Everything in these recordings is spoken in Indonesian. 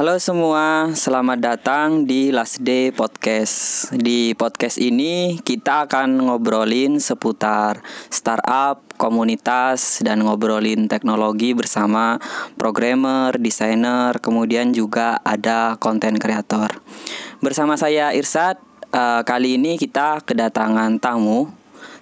Halo semua, selamat datang di Last Day Podcast. Di podcast ini kita akan ngobrolin seputar startup, komunitas, dan ngobrolin teknologi bersama programmer, desainer, kemudian juga ada konten kreator. Bersama saya Irsad, uh, kali ini kita kedatangan tamu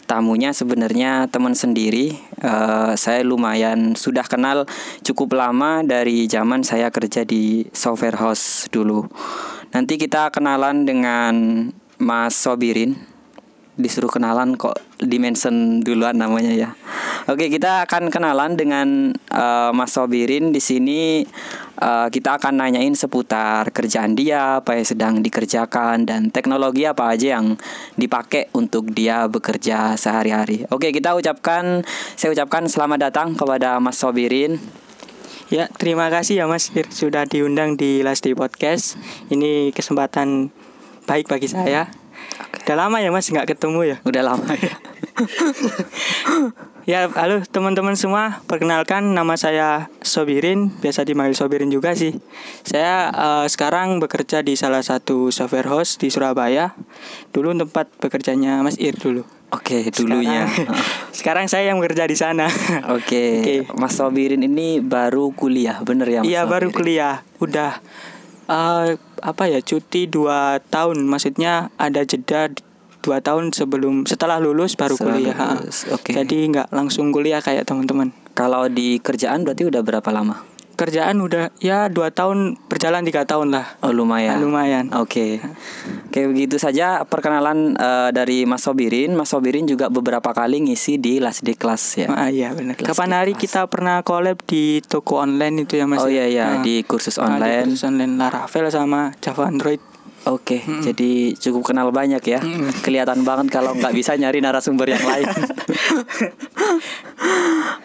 tamunya sebenarnya teman sendiri. Uh, saya lumayan sudah kenal cukup lama dari zaman saya kerja di software house dulu. Nanti kita kenalan dengan Mas Sobirin. Disuruh kenalan kok dimension duluan namanya ya. Oke, kita akan kenalan dengan uh, Mas Sobirin di sini uh, kita akan nanyain seputar kerjaan dia, apa yang sedang dikerjakan dan teknologi apa aja yang dipakai untuk dia bekerja sehari-hari. Oke, kita ucapkan saya ucapkan selamat datang kepada Mas Sobirin. Ya, terima kasih ya Mas sudah diundang di Last Day Podcast. Ini kesempatan baik bagi saya. Udah lama ya Mas nggak ketemu ya? Udah lama ya. Ya, halo teman-teman semua. Perkenalkan nama saya Sobirin, biasa dipanggil Sobirin juga sih. Saya uh, sekarang bekerja di salah satu software house di Surabaya. Dulu tempat bekerjanya Mas Ir dulu. Oke, dulunya. Sekarang, sekarang saya yang bekerja di sana. Oke. Okay. Mas Sobirin ini baru kuliah, bener ya? Iya, baru kuliah. Udah uh, apa ya cuti dua tahun maksudnya ada jeda dua tahun sebelum setelah lulus baru setelah kuliah. Lulus. Okay. Jadi nggak langsung kuliah kayak teman-teman. Kalau di kerjaan berarti udah berapa lama? Kerjaan udah ya dua tahun berjalan tiga tahun lah. Oh lumayan. Nah, lumayan. Oke. Okay. Oke begitu saja perkenalan uh, dari Mas Sobirin. Mas Sobirin juga beberapa kali ngisi di Last Day Class ya. Ah iya benar. Kapan hari class. kita pernah collab di toko online itu ya Mas? Oh iya iya nah, di kursus online. Nah, di kursus online Laravel sama Java Android. Oke, okay, hmm. jadi cukup kenal banyak ya. Hmm. Kelihatan banget kalau nggak bisa nyari narasumber yang lain.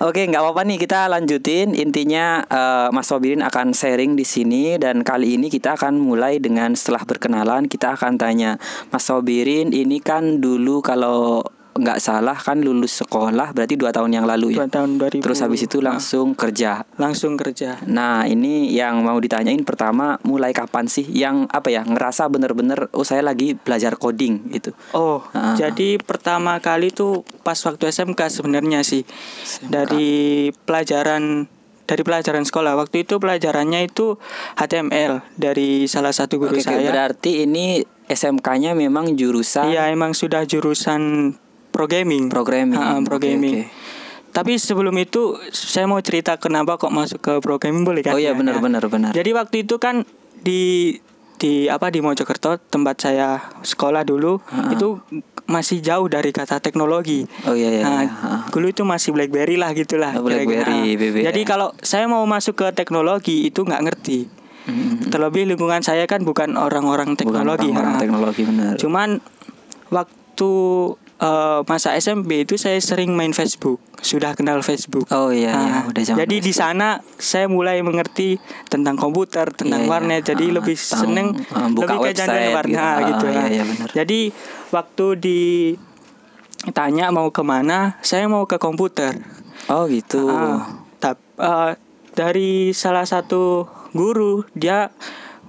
Oke, okay, nggak apa-apa nih kita lanjutin. Intinya uh, Mas Sobirin akan sharing di sini dan kali ini kita akan mulai dengan setelah berkenalan kita akan tanya Mas Sobirin ini kan dulu kalau nggak salah kan lulus sekolah berarti dua tahun yang lalu ya. Dua tahun 2000. Terus habis itu langsung nah, kerja. Langsung kerja. Nah ini yang mau ditanyain pertama mulai kapan sih yang apa ya ngerasa bener-bener oh saya lagi belajar coding gitu. Oh uh. jadi pertama kali tuh pas waktu SMK sebenarnya sih SMK. dari pelajaran dari pelajaran sekolah waktu itu pelajarannya itu HTML dari salah satu guru Oke, saya. Berarti ini SMK-nya memang jurusan Iya, emang sudah jurusan programming. Programming. Ha, programming. Okay, okay. Tapi sebelum itu saya mau cerita kenapa kok masuk ke programming boleh kan? Oh iya benar ya. benar benar. Jadi waktu itu kan di di apa di Mojokerto tempat saya sekolah dulu ha. itu masih jauh dari kata teknologi. Oh iya iya. Nah, dulu itu masih BlackBerry lah gitulah. Oh, BlackBerry, BBM. Jadi kalau saya mau masuk ke teknologi itu nggak ngerti. Hmm. Terlebih lingkungan saya kan bukan orang-orang teknologi. Bukan orang, -orang teknologi benar. Cuman waktu uh, masa SMP itu saya sering main Facebook, sudah kenal Facebook. Oh iya, nah, iya udah Jadi di sana saya mulai mengerti tentang komputer, tentang iya, iya. warnet. Iya. Jadi uh, lebih seneng uh, buka lebih ke warna gitu, gitu iya, iya, benar. Jadi waktu ditanya mau ke mana, saya mau ke komputer. Oh gitu. Uh, tap, uh, dari salah satu guru dia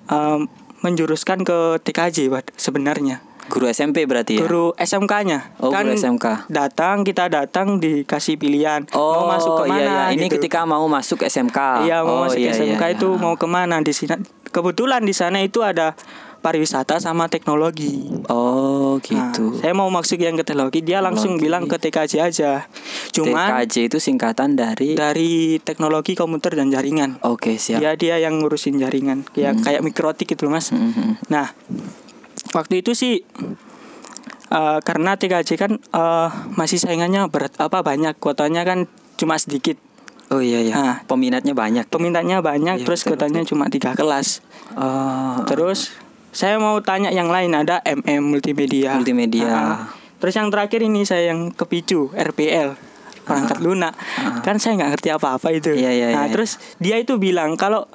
um, menjuruskan ke TKJ sebenarnya. Guru SMP berarti ya? Guru SMK-nya. Oh, kan guru SMK. Datang kita datang dikasih pilihan oh, mau masuk ke mana iya, iya. Ini gitu. ketika mau masuk SMK. Iya, mau oh, masuk iya, SMK iya, itu iya. mau ke mana di sini? Kebetulan di sana itu ada pariwisata sama teknologi. Oh, gitu. Nah, saya mau masuk yang ke teknologi, dia langsung teknologi. bilang ke TKJ aja. Cuma TKJ itu singkatan dari dari teknologi komputer dan jaringan. Oke, siap. Dia dia yang ngurusin jaringan, ya hmm. kayak mikrotik itu, Mas. Hmm. Nah, waktu itu sih uh, karena TKJ kan uh, masih saingannya berat apa banyak kuotanya kan cuma sedikit Oh iya iya. Nah, peminatnya banyak. Peminatnya banyak, iya, terus kuotanya cuma tiga kelas. Oh. Terus saya mau tanya yang lain ada MM multimedia. Multimedia. Nah, terus yang terakhir ini saya yang kepicu RPL perangkat uh, lunak. Uh. Kan saya nggak ngerti apa-apa itu. Iya, iya, nah, iya. terus dia itu bilang kalau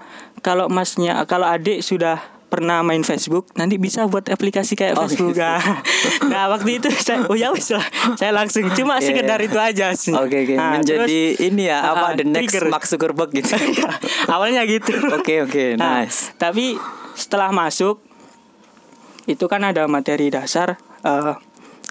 kalau masnya kalau adik sudah pernah main Facebook nanti bisa buat aplikasi kayak oh, Facebook gitu. nah waktu itu saya oh ya wis lah saya langsung cuma yeah, sekedar yeah. itu aja sih oke okay, okay. nah, menjadi terus, ini ya apa uh, the next trigger. Mark Zuckerberg gitu awalnya gitu oke okay, oke okay, nah, nice tapi setelah masuk itu kan ada materi dasar uh,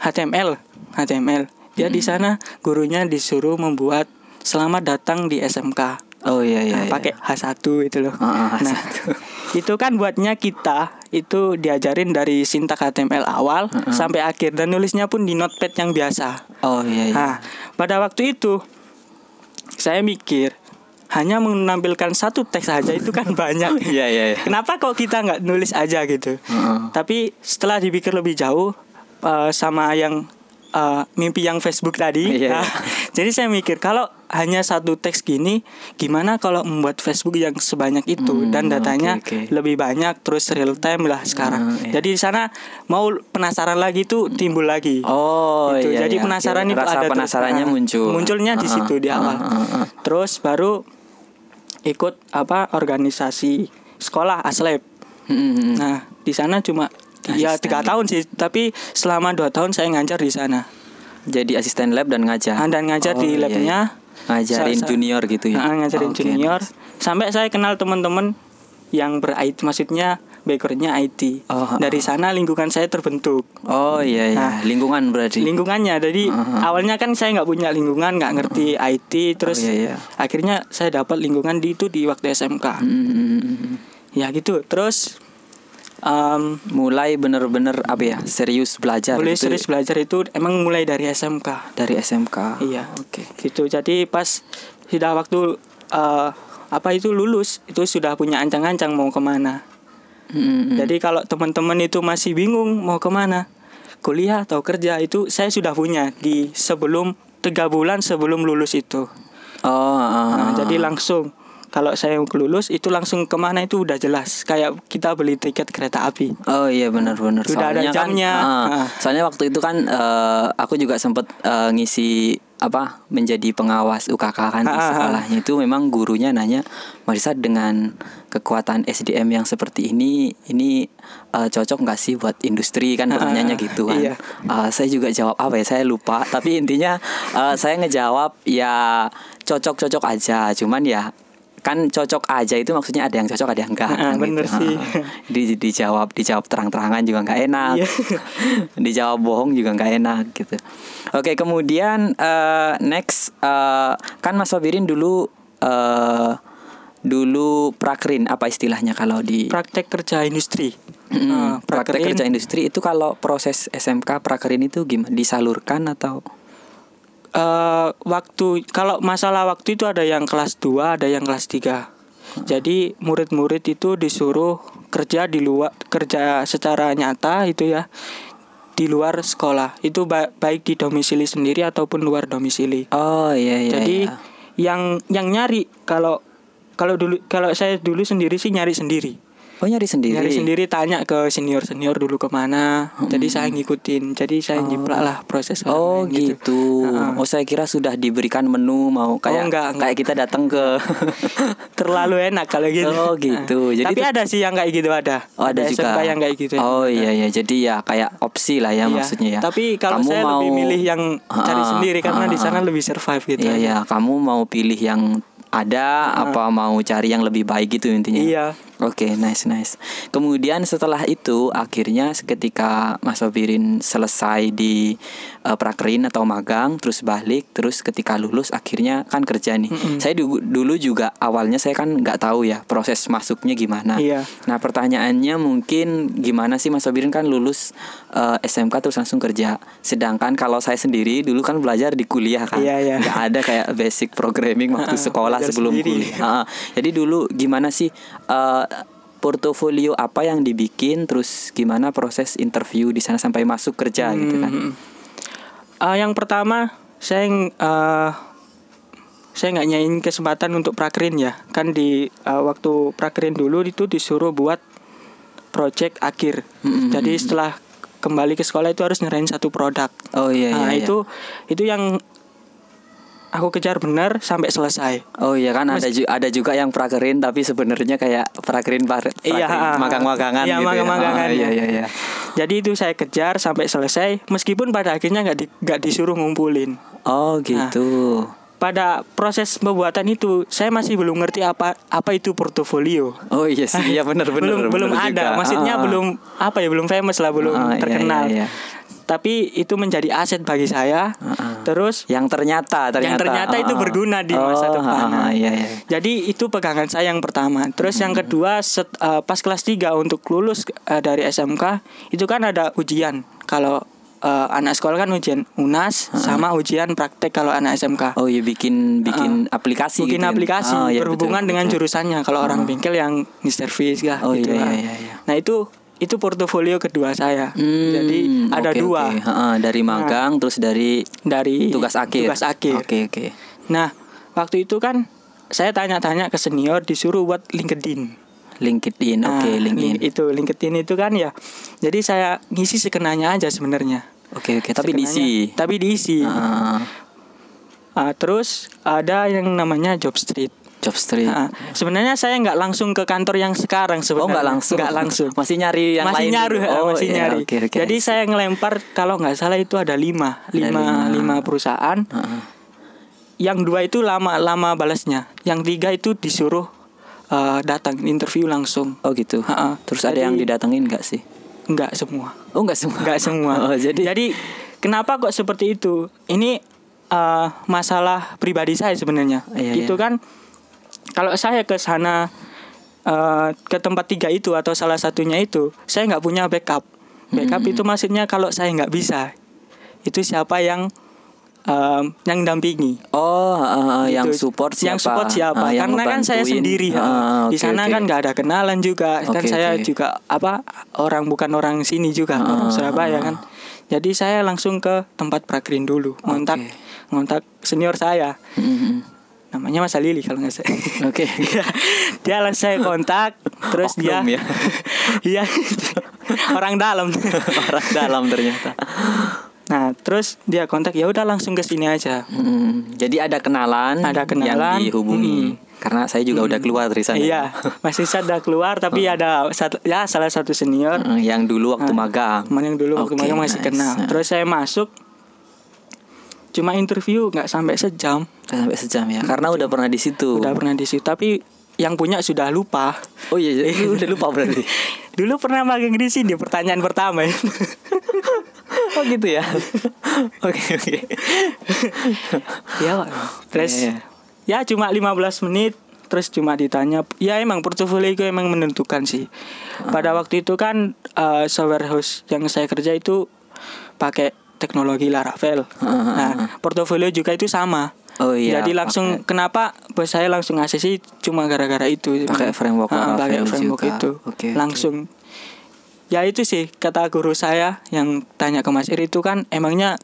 HTML HTML dia hmm. di sana gurunya disuruh membuat selamat datang di SMK Oh iya iya. Nah, iya. pakai H1 itu loh. Oh, H1. Nah, itu kan buatnya kita itu diajarin dari sintak HTML awal uh -uh. sampai akhir dan nulisnya pun di notepad yang biasa. Oh iya iya. Nah, pada waktu itu saya mikir hanya menampilkan satu teks saja itu kan banyak. Iya iya. iya. Kenapa kok kita nggak nulis aja gitu? Uh -uh. Tapi setelah dipikir lebih jauh uh, sama yang uh, mimpi yang Facebook tadi. Yeah. Nah, jadi saya mikir kalau hanya satu teks gini, gimana kalau membuat Facebook yang sebanyak itu hmm, dan datanya okay, okay. lebih banyak terus real time lah sekarang. Uh, yeah. Jadi di sana mau penasaran lagi tuh timbul lagi. Oh, gitu. iya, Jadi iya. penasaran itu Rasa ada penasarannya terus, muncul. Munculnya di situ uh, di awal. Uh, uh, uh. Terus baru ikut apa organisasi sekolah aslep. Hmm, hmm, hmm. Nah, di sana cuma Iya tiga tahun sih, tapi selama dua tahun saya ngajar di sana. Jadi asisten lab dan ngajar. Ah, dan ngajar oh, di iya, labnya. Iya. Ngajarin junior gitu ya. Nah, ngajarin oh, okay. junior. Sampai saya kenal teman-teman yang ber IT, maksudnya backgroundnya IT. Oh, Dari sana lingkungan saya terbentuk. Oh iya iya. Nah, lingkungan berarti. Lingkungannya. Jadi uh, awalnya kan saya nggak punya lingkungan, nggak ngerti uh, IT, terus oh, iya, iya. akhirnya saya dapat lingkungan di itu di waktu SMK. Hmm. hmm, hmm, hmm. Ya gitu. Terus um, mulai bener-bener apa ya serius belajar mulai gitu. serius belajar itu emang mulai dari SMK dari SMK iya. Oke. Okay. gitu. Jadi pas sudah waktu uh, apa itu lulus itu sudah punya ancang-ancang mau ke mana. Hmm. jadi kalau teman-teman itu masih bingung mau ke mana kuliah atau kerja itu saya sudah punya di sebelum tiga bulan sebelum lulus itu. Oh uh, nah, jadi langsung kalau saya lulus itu langsung ke mana itu udah jelas. Kayak kita beli tiket kereta api. Oh iya benar-benar sudah ada kan, jamnya. kan, uh, soalnya waktu itu kan uh, aku juga sempat uh, ngisi apa menjadi pengawas UKK kan di sekolahnya. Itu memang gurunya nanya Marisa dengan kekuatan SDM yang seperti ini ini uh, cocok nggak sih buat industri? Kan pertanyaannya gitu kan. Iya. uh, saya juga jawab apa ya saya lupa. Tapi intinya uh, saya ngejawab ya cocok-cocok aja. Cuman ya kan cocok aja itu maksudnya ada yang cocok ada yang enggak kan, bener gitu. sih. di dijawab dijawab terang-terangan juga nggak enak. Iya. dijawab bohong juga nggak enak gitu. Oke kemudian uh, next uh, kan Mas Fabirin dulu uh, dulu prakrin apa istilahnya kalau di praktek kerja industri. Mm, uh, praktek kerja industri itu kalau proses SMK prakrin itu gimana disalurkan atau uh, waktu kalau masalah waktu itu ada yang kelas 2, ada yang kelas 3. Jadi murid-murid itu disuruh kerja di luar kerja secara nyata itu ya di luar sekolah. Itu ba baik di domisili sendiri ataupun luar domisili. Oh iya iya. Jadi iya. yang yang nyari kalau kalau dulu kalau saya dulu sendiri sih nyari sendiri. Oh nyari sendiri. Nyari sendiri tanya ke senior senior dulu ke mana. Hmm. Jadi saya ngikutin. Jadi saya oh. lah proses. Oh gitu. gitu. Uh. Oh saya kira sudah diberikan menu mau kayak oh, enggak, enggak. kayak kita datang ke. Terlalu enak kalau gitu. Oh gitu. Jadi Tapi ada sih yang kayak gitu ada. Oh ada, ada juga. yang kayak gitu. Oh iya iya. Jadi ya kayak opsi lah ya iya. maksudnya ya. Tapi kalau kamu saya mau... lebih milih yang cari sendiri karena uh, di sana lebih survive gitu. Iya iya. Kamu mau pilih yang ada uh. apa mau cari yang lebih baik gitu intinya. Iya. Oke, okay, nice nice. Kemudian setelah itu akhirnya ketika Mas Sobirin selesai di uh, prakerin atau magang, terus balik, terus ketika lulus akhirnya kan kerja nih. Mm -hmm. Saya dulu, dulu juga awalnya saya kan nggak tahu ya proses masuknya gimana. Iya. Nah pertanyaannya mungkin gimana sih Mas Sobirin kan lulus uh, eh, SMK terus langsung kerja. Sedangkan kalau saya sendiri dulu kan belajar di kuliah kan, iya, iya. Gak ada kayak basic programming waktu sekolah sebelum sendiri. kuliah. Uh, jadi dulu gimana sih? Uh, portofolio apa yang dibikin terus gimana proses interview di sana sampai masuk kerja hmm. gitu kan uh, yang pertama saya uh, saya nggak nyain kesempatan untuk prakerin ya. Kan di uh, waktu prakerin dulu itu disuruh buat project akhir. Hmm. jadi setelah kembali ke sekolah itu harus nyerahin satu produk. Oh iya, nah iya, itu itu yang aku kejar benar sampai selesai. Oh iya kan Mas, ada ju ada juga yang prakerin tapi sebenarnya kayak prakerin iya, magang-magangan iya, gitu. Ya. magang-magangan. Ya. Oh, iya iya iya. Jadi itu saya kejar sampai selesai meskipun pada akhirnya nggak di, gak disuruh ngumpulin. Oh gitu. Nah, pada proses pembuatan itu saya masih belum ngerti apa apa itu portofolio. Oh iya sih, iya benar benar. belum belum ada, juga. maksudnya ah. belum apa ya belum famous lah, belum ah, terkenal. Iya, iya, iya. Tapi itu menjadi aset bagi saya. Ah, Terus yang ternyata ternyata yang ternyata ah, itu berguna di masa oh, depan. Ah, iya, iya. Jadi itu pegangan saya yang pertama. Terus hmm. yang kedua set, uh, pas kelas 3 untuk lulus uh, dari SMK itu kan ada ujian. Kalau uh, anak sekolah kan ujian UNAS uh sama ujian praktek kalau anak SMK. Oh iya bikin bikin uh, aplikasi. Bikin gitu ya? aplikasi oh, iya, berhubungan betul, dengan betul. jurusannya. Kalau uh orang bengkel yang service kah oh, gitu. Iya, iya, iya. Nah itu itu portofolio kedua saya. Hmm, Jadi ada okay, dua. Okay. Uh, dari nah. magang nah, terus dari dari tugas akhir. Tugas akhir. Oke okay, oke. Okay. Nah waktu itu kan saya tanya-tanya ke senior disuruh buat LinkedIn. LinkedIn, oke okay, nah, LinkedIn. Itu LinkedIn itu kan ya. Jadi saya ngisi sekenanya aja sebenarnya. Oke oke, tapi diisi. Tapi diisi. Uh. Uh, terus ada yang namanya job street. Job street. Uh, sebenarnya saya nggak langsung ke kantor yang sekarang sebenarnya. Oh nggak langsung. Nggak langsung. masih nyari yang masih lain. Nyari, oh, masih iya, nyari. Okay, okay, Jadi saya ngelempar kalau nggak salah itu ada lima, lima, lima, lima perusahaan. Uh -uh. Yang dua itu lama-lama balasnya. Yang tiga itu disuruh uh, datang interview langsung. Oh gitu. Uh -uh. Terus Jadi, ada yang didatengin nggak sih? Enggak semua. Oh, enggak semua. Enggak semua. oh, jadi Jadi kenapa kok seperti itu? Ini uh, masalah pribadi saya sebenarnya. Iya, gitu iya. kan kalau saya ke sana uh, ke tempat tiga itu atau salah satunya itu, saya nggak punya backup. Backup hmm. itu maksudnya kalau saya nggak bisa, itu siapa yang um, yang dampingi. Oh, uh, gitu. yang support siapa? Yang support siapa? Uh, yang Karena kan saya sendiri. Uh, okay, di sana okay. kan nggak ada kenalan juga. Okay, kan saya okay. juga apa orang bukan orang sini juga, uh, orang Surabaya uh, kan. Jadi saya langsung ke tempat prakrin dulu, ngontak okay. ngontak senior saya. Mm-hmm. Namanya Mas Lili kalau nggak salah. Oke. Okay. dia langsung saya kontak, terus Oknum dia ya. Iya. orang dalam. orang dalam ternyata. Nah, terus dia kontak ya udah langsung ke sini aja. Hmm, jadi ada kenalan, ada kenalan yang dihubungi. Hmm. Karena saya juga hmm. udah keluar dari sana. Iya, masih sudah keluar tapi hmm. ada satu ya salah satu senior hmm, yang dulu waktu nah, magang. Yang dulu waktu okay, magang masih nice. kenal. Terus saya masuk cuma interview nggak sampai sejam. sampai sejam ya. Karena udah pernah di situ. Udah pernah di situ, tapi yang punya sudah lupa. Oh iya, iya udah lupa berarti. dulu pernah magang di sini pertanyaan pertama ya. oh gitu ya oke oke ya terus yeah, yeah. ya cuma 15 menit terus cuma ditanya ya emang portofolio itu emang menentukan sih pada waktu itu kan uh, software house yang saya kerja itu pakai teknologi Laravel nah portofolio juga itu sama Oh iya. Jadi langsung okay. kenapa bos saya langsung ngasih sih cuma gara-gara itu. Pakai framework uh, pakai framework juga. itu. Okay, langsung ya itu sih kata guru saya yang tanya ke Mas Ir itu kan emangnya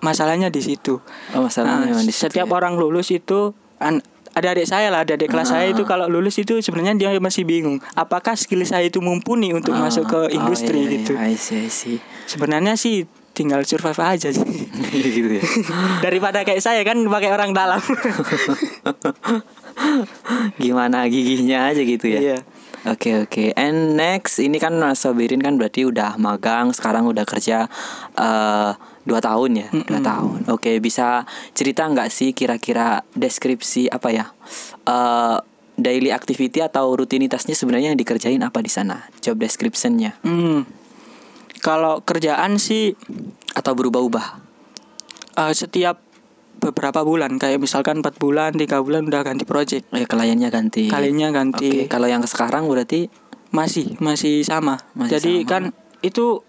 masalahnya di situ. Oh, masalahnya nah, di situ. Setiap ya? orang lulus itu an ada adik saya lah, ada adik kelas saya itu kalau lulus itu sebenarnya dia masih bingung apakah skill saya itu mumpuni untuk uh, masuk ke industri oh, iya, gitu. Iya, I see, I see. Sebenarnya sih tinggal survive aja sih. gitu ya. Daripada kayak saya kan pakai orang dalam. Gimana gigihnya aja gitu ya. Iya. Oke okay, oke. Okay. And next ini kan Mas Sobirin kan berarti udah magang, sekarang udah kerja uh, dua tahun ya, mm -hmm. dua tahun. Oke okay, bisa cerita nggak sih kira-kira deskripsi apa ya? Uh, daily activity atau rutinitasnya sebenarnya yang dikerjain apa di sana? Job descriptionnya? Hmm. Kalau kerjaan sih atau berubah-ubah? Uh, setiap beberapa bulan kayak misalkan empat bulan tiga bulan udah ganti project ya kliennya ganti kliennya ganti Oke, kalau yang sekarang berarti masih masih sama masih jadi sama. kan itu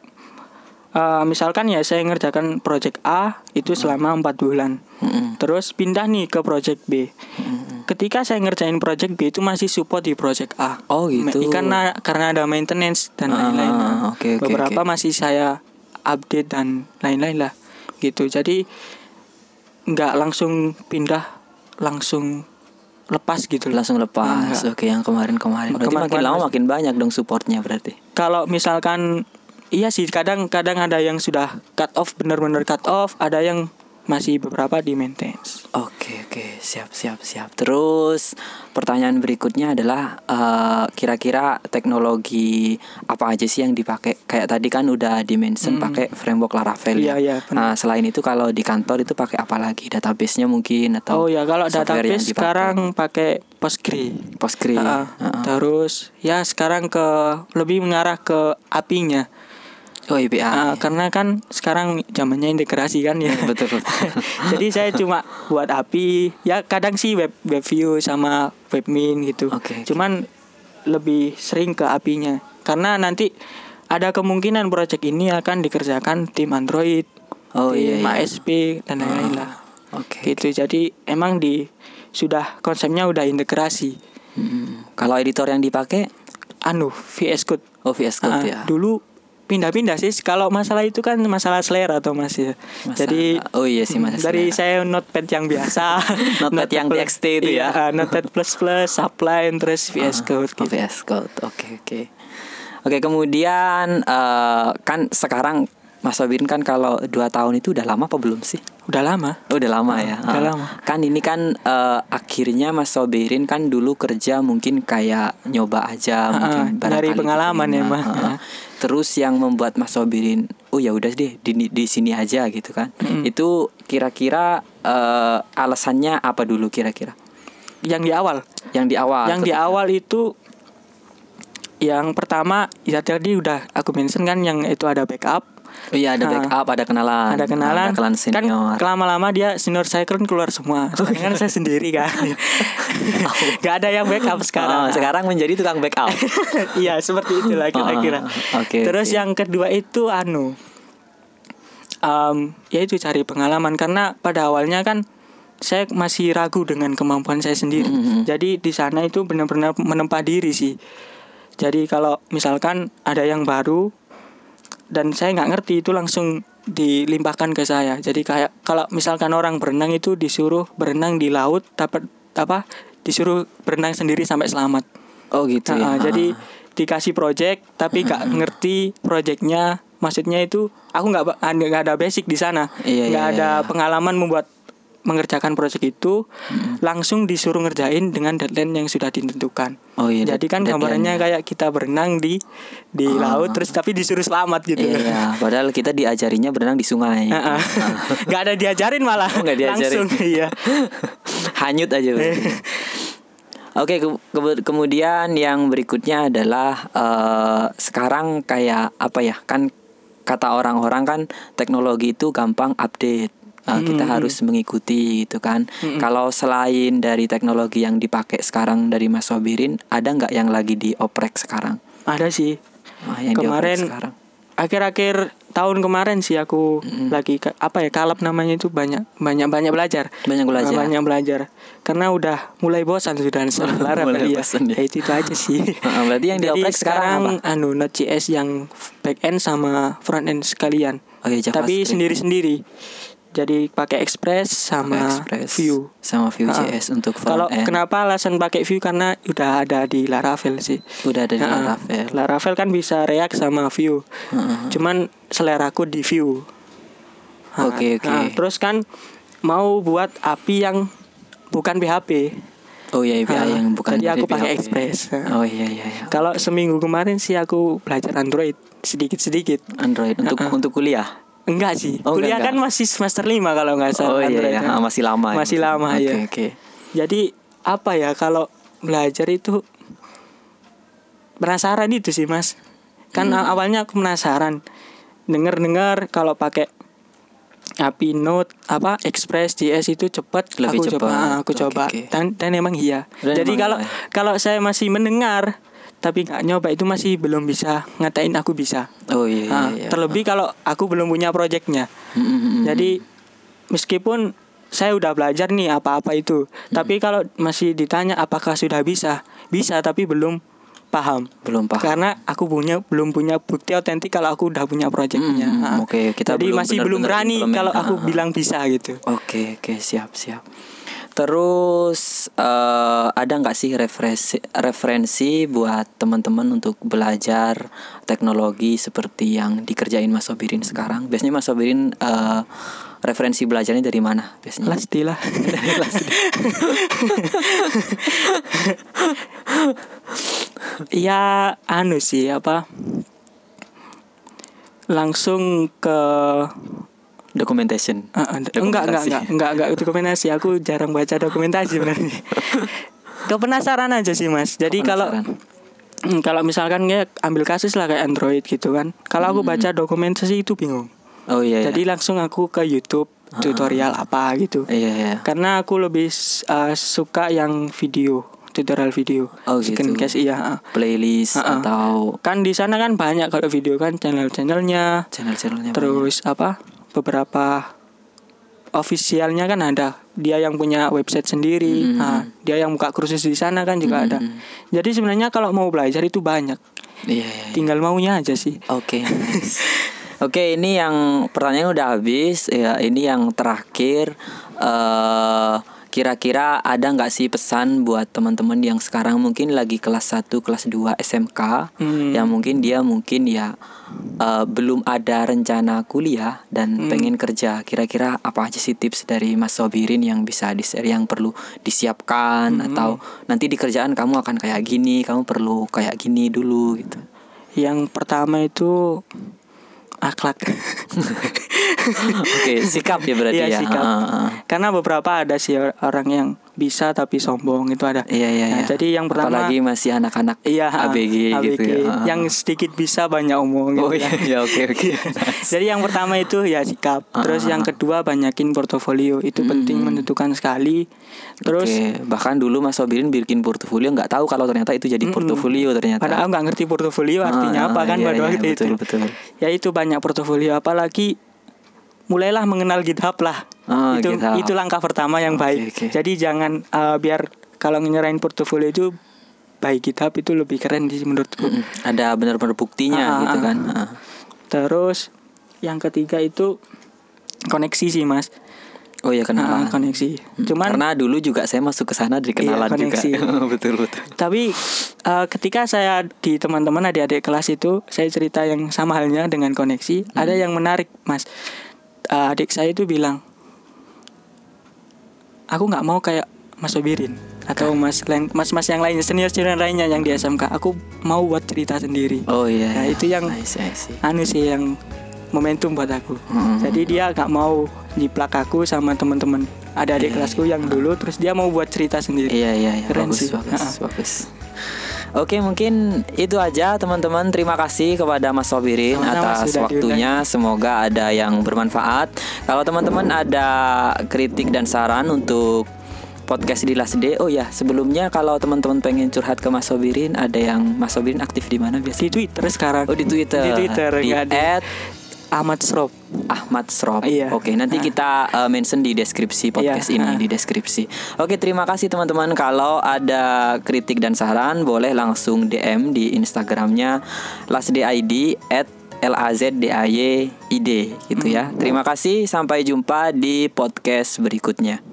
uh, misalkan ya saya ngerjakan project A itu selama empat bulan hmm. terus pindah nih ke project B hmm. Ketika saya ngerjain project B itu masih support di project A. Oh gitu. karena karena ada maintenance dan lain-lain. ah, okay, okay, beberapa okay. masih saya update dan lain-lain lah gitu. Jadi nggak langsung pindah langsung lepas gitu langsung lepas. Nah, oke yang kemarin kemarin berarti kemarin, makin lama makin banyak dong supportnya berarti. Kalau misalkan iya sih kadang kadang ada yang sudah cut off benar-benar cut off ada yang masih beberapa di maintenance. Oke Oke siap siap siap. Terus pertanyaan berikutnya adalah kira kira-kira teknologi apa aja sih yang dipakai? Kayak tadi kan udah dimention hmm. pakai framework Laravel. Ya. iya. Nah selain itu kalau di kantor itu pakai apa lagi? Database-nya mungkin atau? Oh ya kalau database sekarang pakai Postgre. Postgre. Uh, uh. Terus ya sekarang ke lebih mengarah ke API-nya. Oh API. Uh, karena kan sekarang zamannya integrasi kan ya. betul. Jadi saya cuma buat API. Ya kadang sih web web view sama webmin gitu. Okay, Cuman lebih sering ke API-nya. Karena nanti ada kemungkinan proyek ini akan dikerjakan tim Android, oh, tim iya, iya. ASP dan lain-lain lah. Oke. Okay, gitu. Okay. Jadi emang di sudah konsepnya udah integrasi. Hmm. Kalau editor yang dipakai anu VS Code. Oh VS Code uh, ya. Dulu pindah-pindah sih kalau masalah itu kan masalah selera atau masih ya. jadi oh iya sih mas dari saya notepad yang biasa notepad yang TXT itu ya iya, notepad plus plus supply terus VS Code oh, gitu. VS Code oke okay, oke okay. oke kemudian uh, kan sekarang Mas Sobirin kan kalau dua tahun itu udah lama apa belum sih? Udah lama. Oh, udah lama ya. Udah uh, lama. Kan ini kan uh, akhirnya Mas Sobirin kan dulu kerja mungkin kayak nyoba aja, uh, mungkin dari pengalaman ya mah. Uh, terus yang membuat Mas Sobirin, oh ya udah deh di di sini aja gitu kan. Mm. Itu kira-kira uh, alasannya apa dulu kira-kira? Yang di awal. Yang di awal. Yang di awal itu yang pertama ya tadi udah aku mention kan yang itu ada backup iya ada backup, ada kenalan. Ada kenalan. Ada kenalan senior. Kan lama-lama dia senior saya kan keluar semua. Kan saya sendiri kan. Gak ada yang backup sekarang. Oh, sekarang menjadi tukang backup. iya, seperti itulah kira-kira. Oh, Oke. Okay, Terus okay. yang kedua itu anu um, ya itu cari pengalaman karena pada awalnya kan saya masih ragu dengan kemampuan saya sendiri. Mm -hmm. Jadi di sana itu benar-benar menempa diri sih. Jadi kalau misalkan ada yang baru dan saya nggak ngerti itu langsung dilimpahkan ke saya. Jadi kayak kalau misalkan orang berenang itu disuruh berenang di laut dapat apa disuruh berenang sendiri sampai selamat. Oh gitu nah, ya jadi dikasih project tapi nggak ngerti projectnya. Maksudnya itu aku nggak nggak ada basic di sana. Iya, nggak iya, ada iya. pengalaman membuat mengerjakan proyek itu hmm. langsung disuruh ngerjain dengan deadline yang sudah ditentukan. Oh iya. Jadi kan gambarannya kayak kita berenang di di oh. laut terus tapi disuruh selamat gitu. Iya, padahal kita diajarinya berenang di sungai. gak ada diajarin malah. Oh, gak diajarin. Langsung iya. Hanyut aja. Oke, ke ke kemudian yang berikutnya adalah uh, sekarang kayak apa ya? Kan kata orang-orang kan teknologi itu gampang update uh, hmm. kita harus mengikuti gitu kan. Hmm. Kalau selain dari teknologi yang dipakai sekarang dari Mas Sobirin, ada nggak yang lagi dioprek sekarang? Ada sih. Oh, yang Kemarin sekarang. Akhir-akhir tahun kemarin sih aku hmm. lagi apa ya kalap namanya itu banyak banyak banyak belajar. Banyak belajar. Banyak belajar. Karena udah mulai bosan sudah sebenarnya mulai ya. bosan ya. ya. itu, itu aja sih. Berarti yang dioprek sekarang, sekarang apa? anu Node.js yang back end sama front end sekalian. Oh, iya, Tapi sendiri-sendiri jadi pakai Express sama Express Vue sama Vue.js uh, untuk Kalau kenapa alasan pakai Vue karena udah ada di Laravel sih. Udah ada di uh, Laravel. Laravel kan bisa React sama Vue. Uh, uh. Cuman seleraku di Vue. Oke okay, oke. Okay. Nah, terus kan mau buat API yang bukan PHP. Oh iya API nah, yang bukan Jadi aku pakai Express. Oh iya iya iya. Kalau seminggu kemarin sih aku belajar Android sedikit-sedikit. Android untuk uh, uh. untuk kuliah. Enggak sih. Oh, Kuliah enggak, kan enggak. masih semester 5 kalau nggak salah. Oh iya, iya. Kan. masih lama. Ya. Masih lama okay, ya. Oke, okay. Jadi apa ya kalau belajar itu penasaran itu sih, Mas. Kan hmm. awalnya aku penasaran. Dengar-dengar kalau pakai API Node apa Express JS itu cepat Lebih aku cepat. coba aku okay, coba okay. dan dan emang iya. Dan Jadi kalau iya. kalau saya masih mendengar tapi nggak nyoba itu masih belum bisa ngatain aku bisa. Oh iya. iya, nah, iya. Terlebih kalau aku belum punya proyeknya. Mm-hmm. Jadi meskipun saya udah belajar nih apa-apa itu, mm-hmm. tapi kalau masih ditanya apakah sudah bisa, bisa tapi belum paham. Belum paham. Karena aku punya belum punya bukti otentik kalau aku udah punya proyeknya. Mm, nah, Oke, okay, kita Jadi belum masih belum berani kalau aku bilang bisa gitu. Oke, okay, oke, okay, siap, siap. Terus uh, ada nggak sih referensi referensi buat teman-teman untuk belajar teknologi seperti yang dikerjain Mas Sobirin sekarang? Biasanya Mas Sobirin uh, referensi belajarnya dari mana biasanya? Lasdi lah. ya anu sih apa? Langsung ke documentation. Uh, enggak, enggak, enggak, enggak, enggak, enggak dokumentasi. Aku jarang baca dokumentasi sebenarnya. Kepenasaran aja sih, Mas. Jadi kalau hmm, kalau misalkan ya ambil kasus lah kayak Android gitu kan. Kalau aku hmm. baca dokumentasi itu bingung. Oh iya. iya. Jadi langsung aku ke YouTube tutorial uh, apa gitu. Iya, iya. Karena aku lebih uh, suka yang video tutorial video. Oh gitu. Case iya. Playlist uh -uh. atau kan di sana kan banyak kalau video kan channel-channelnya. Channel-channelnya. Terus banyak. apa? Beberapa ofisialnya kan ada dia yang punya website sendiri hmm. nah, dia yang buka kursus di sana kan juga hmm. ada jadi sebenarnya kalau mau belajar itu banyak yeah, yeah, yeah. tinggal maunya aja sih oke okay, nice. oke okay, ini yang pertanyaan udah habis ya ini yang terakhir uh, Kira-kira ada nggak sih pesan buat teman-teman yang sekarang mungkin lagi kelas 1, kelas 2 SMK hmm. yang mungkin dia mungkin ya uh, belum ada rencana kuliah dan hmm. pengen kerja. Kira-kira apa aja sih tips dari Mas Sobirin yang bisa di yang perlu disiapkan hmm. atau nanti di kerjaan kamu akan kayak gini, kamu perlu kayak gini dulu gitu. Yang pertama itu akhlak. Oke, sikap ya berarti iya, ya. Sikap. Uh, uh. Karena beberapa ada sih orang yang bisa tapi sombong itu ada. Iya iya. Nah, iya. Jadi yang pertama apalagi masih anak-anak iya, ABG, ABG gitu ya. Yang sedikit bisa banyak omong. Oh gitu iya iya oke oke. Jadi yang pertama itu ya sikap. Terus yang kedua banyakin portofolio itu hmm. penting menentukan sekali. Terus okay. bahkan dulu Mas Sobirin bikin portofolio nggak tahu kalau ternyata itu jadi portofolio ternyata. Padahal nggak ngerti portofolio artinya apa kan iya, pada iya, waktu betul, itu. Betul Ya itu banyak portofolio apalagi mulailah mengenal GitHub lah. Oh, itu GitHub. itu langkah pertama yang baik. Okay, Jadi jangan uh, biar kalau nyerahin portofolio itu baik GitHub itu lebih keren sih menurutku. Mm -hmm. Ada benar-benar buktinya ah, gitu kan. Ah. Terus yang ketiga itu koneksi sih mas. Oh ya kenalan. Uh, koneksi. Cuman karena dulu juga saya masuk ke sana dari kenalan iya, koneksi. juga. betul betul. Tapi uh, ketika saya di teman-teman adik-adik kelas itu saya cerita yang sama halnya dengan koneksi. Hmm. Ada yang menarik mas uh, adik saya itu bilang aku nggak mau kayak Mas Obirin atau Mas Mas Mas yang lainnya senior senior lainnya yang di SMK aku mau buat cerita sendiri oh iya nah, itu yang I see, I see. anu sih yang momentum buat aku mm-hmm. jadi dia nggak mau diplak aku sama teman-teman ada adik yeah, kelasku yang dulu terus dia mau buat cerita sendiri iya iya, iya. keren bagus, sih bagus, bagus. Oke mungkin itu aja teman-teman Terima kasih kepada Mas Sobirin Sama atas waktunya diundang. Semoga ada yang bermanfaat Kalau teman-teman ada kritik dan saran untuk podcast di Last Day. Oh ya, sebelumnya kalau teman-teman pengen curhat ke Mas Sobirin, ada yang Mas Sobirin aktif di mana biasa? Di Twitter sekarang. Oh, di Twitter. Di Twitter di at Ahmad Srop. Ahmad Srop. Iya. Oke, nanti nah. kita uh, mention di deskripsi podcast iya. ini nah. di deskripsi. Oke, terima kasih teman-teman. Kalau ada kritik dan saran, boleh langsung DM di Instagramnya lasdid at L A Z D A Y I D gitu ya. Hmm. Terima kasih sampai jumpa di podcast berikutnya.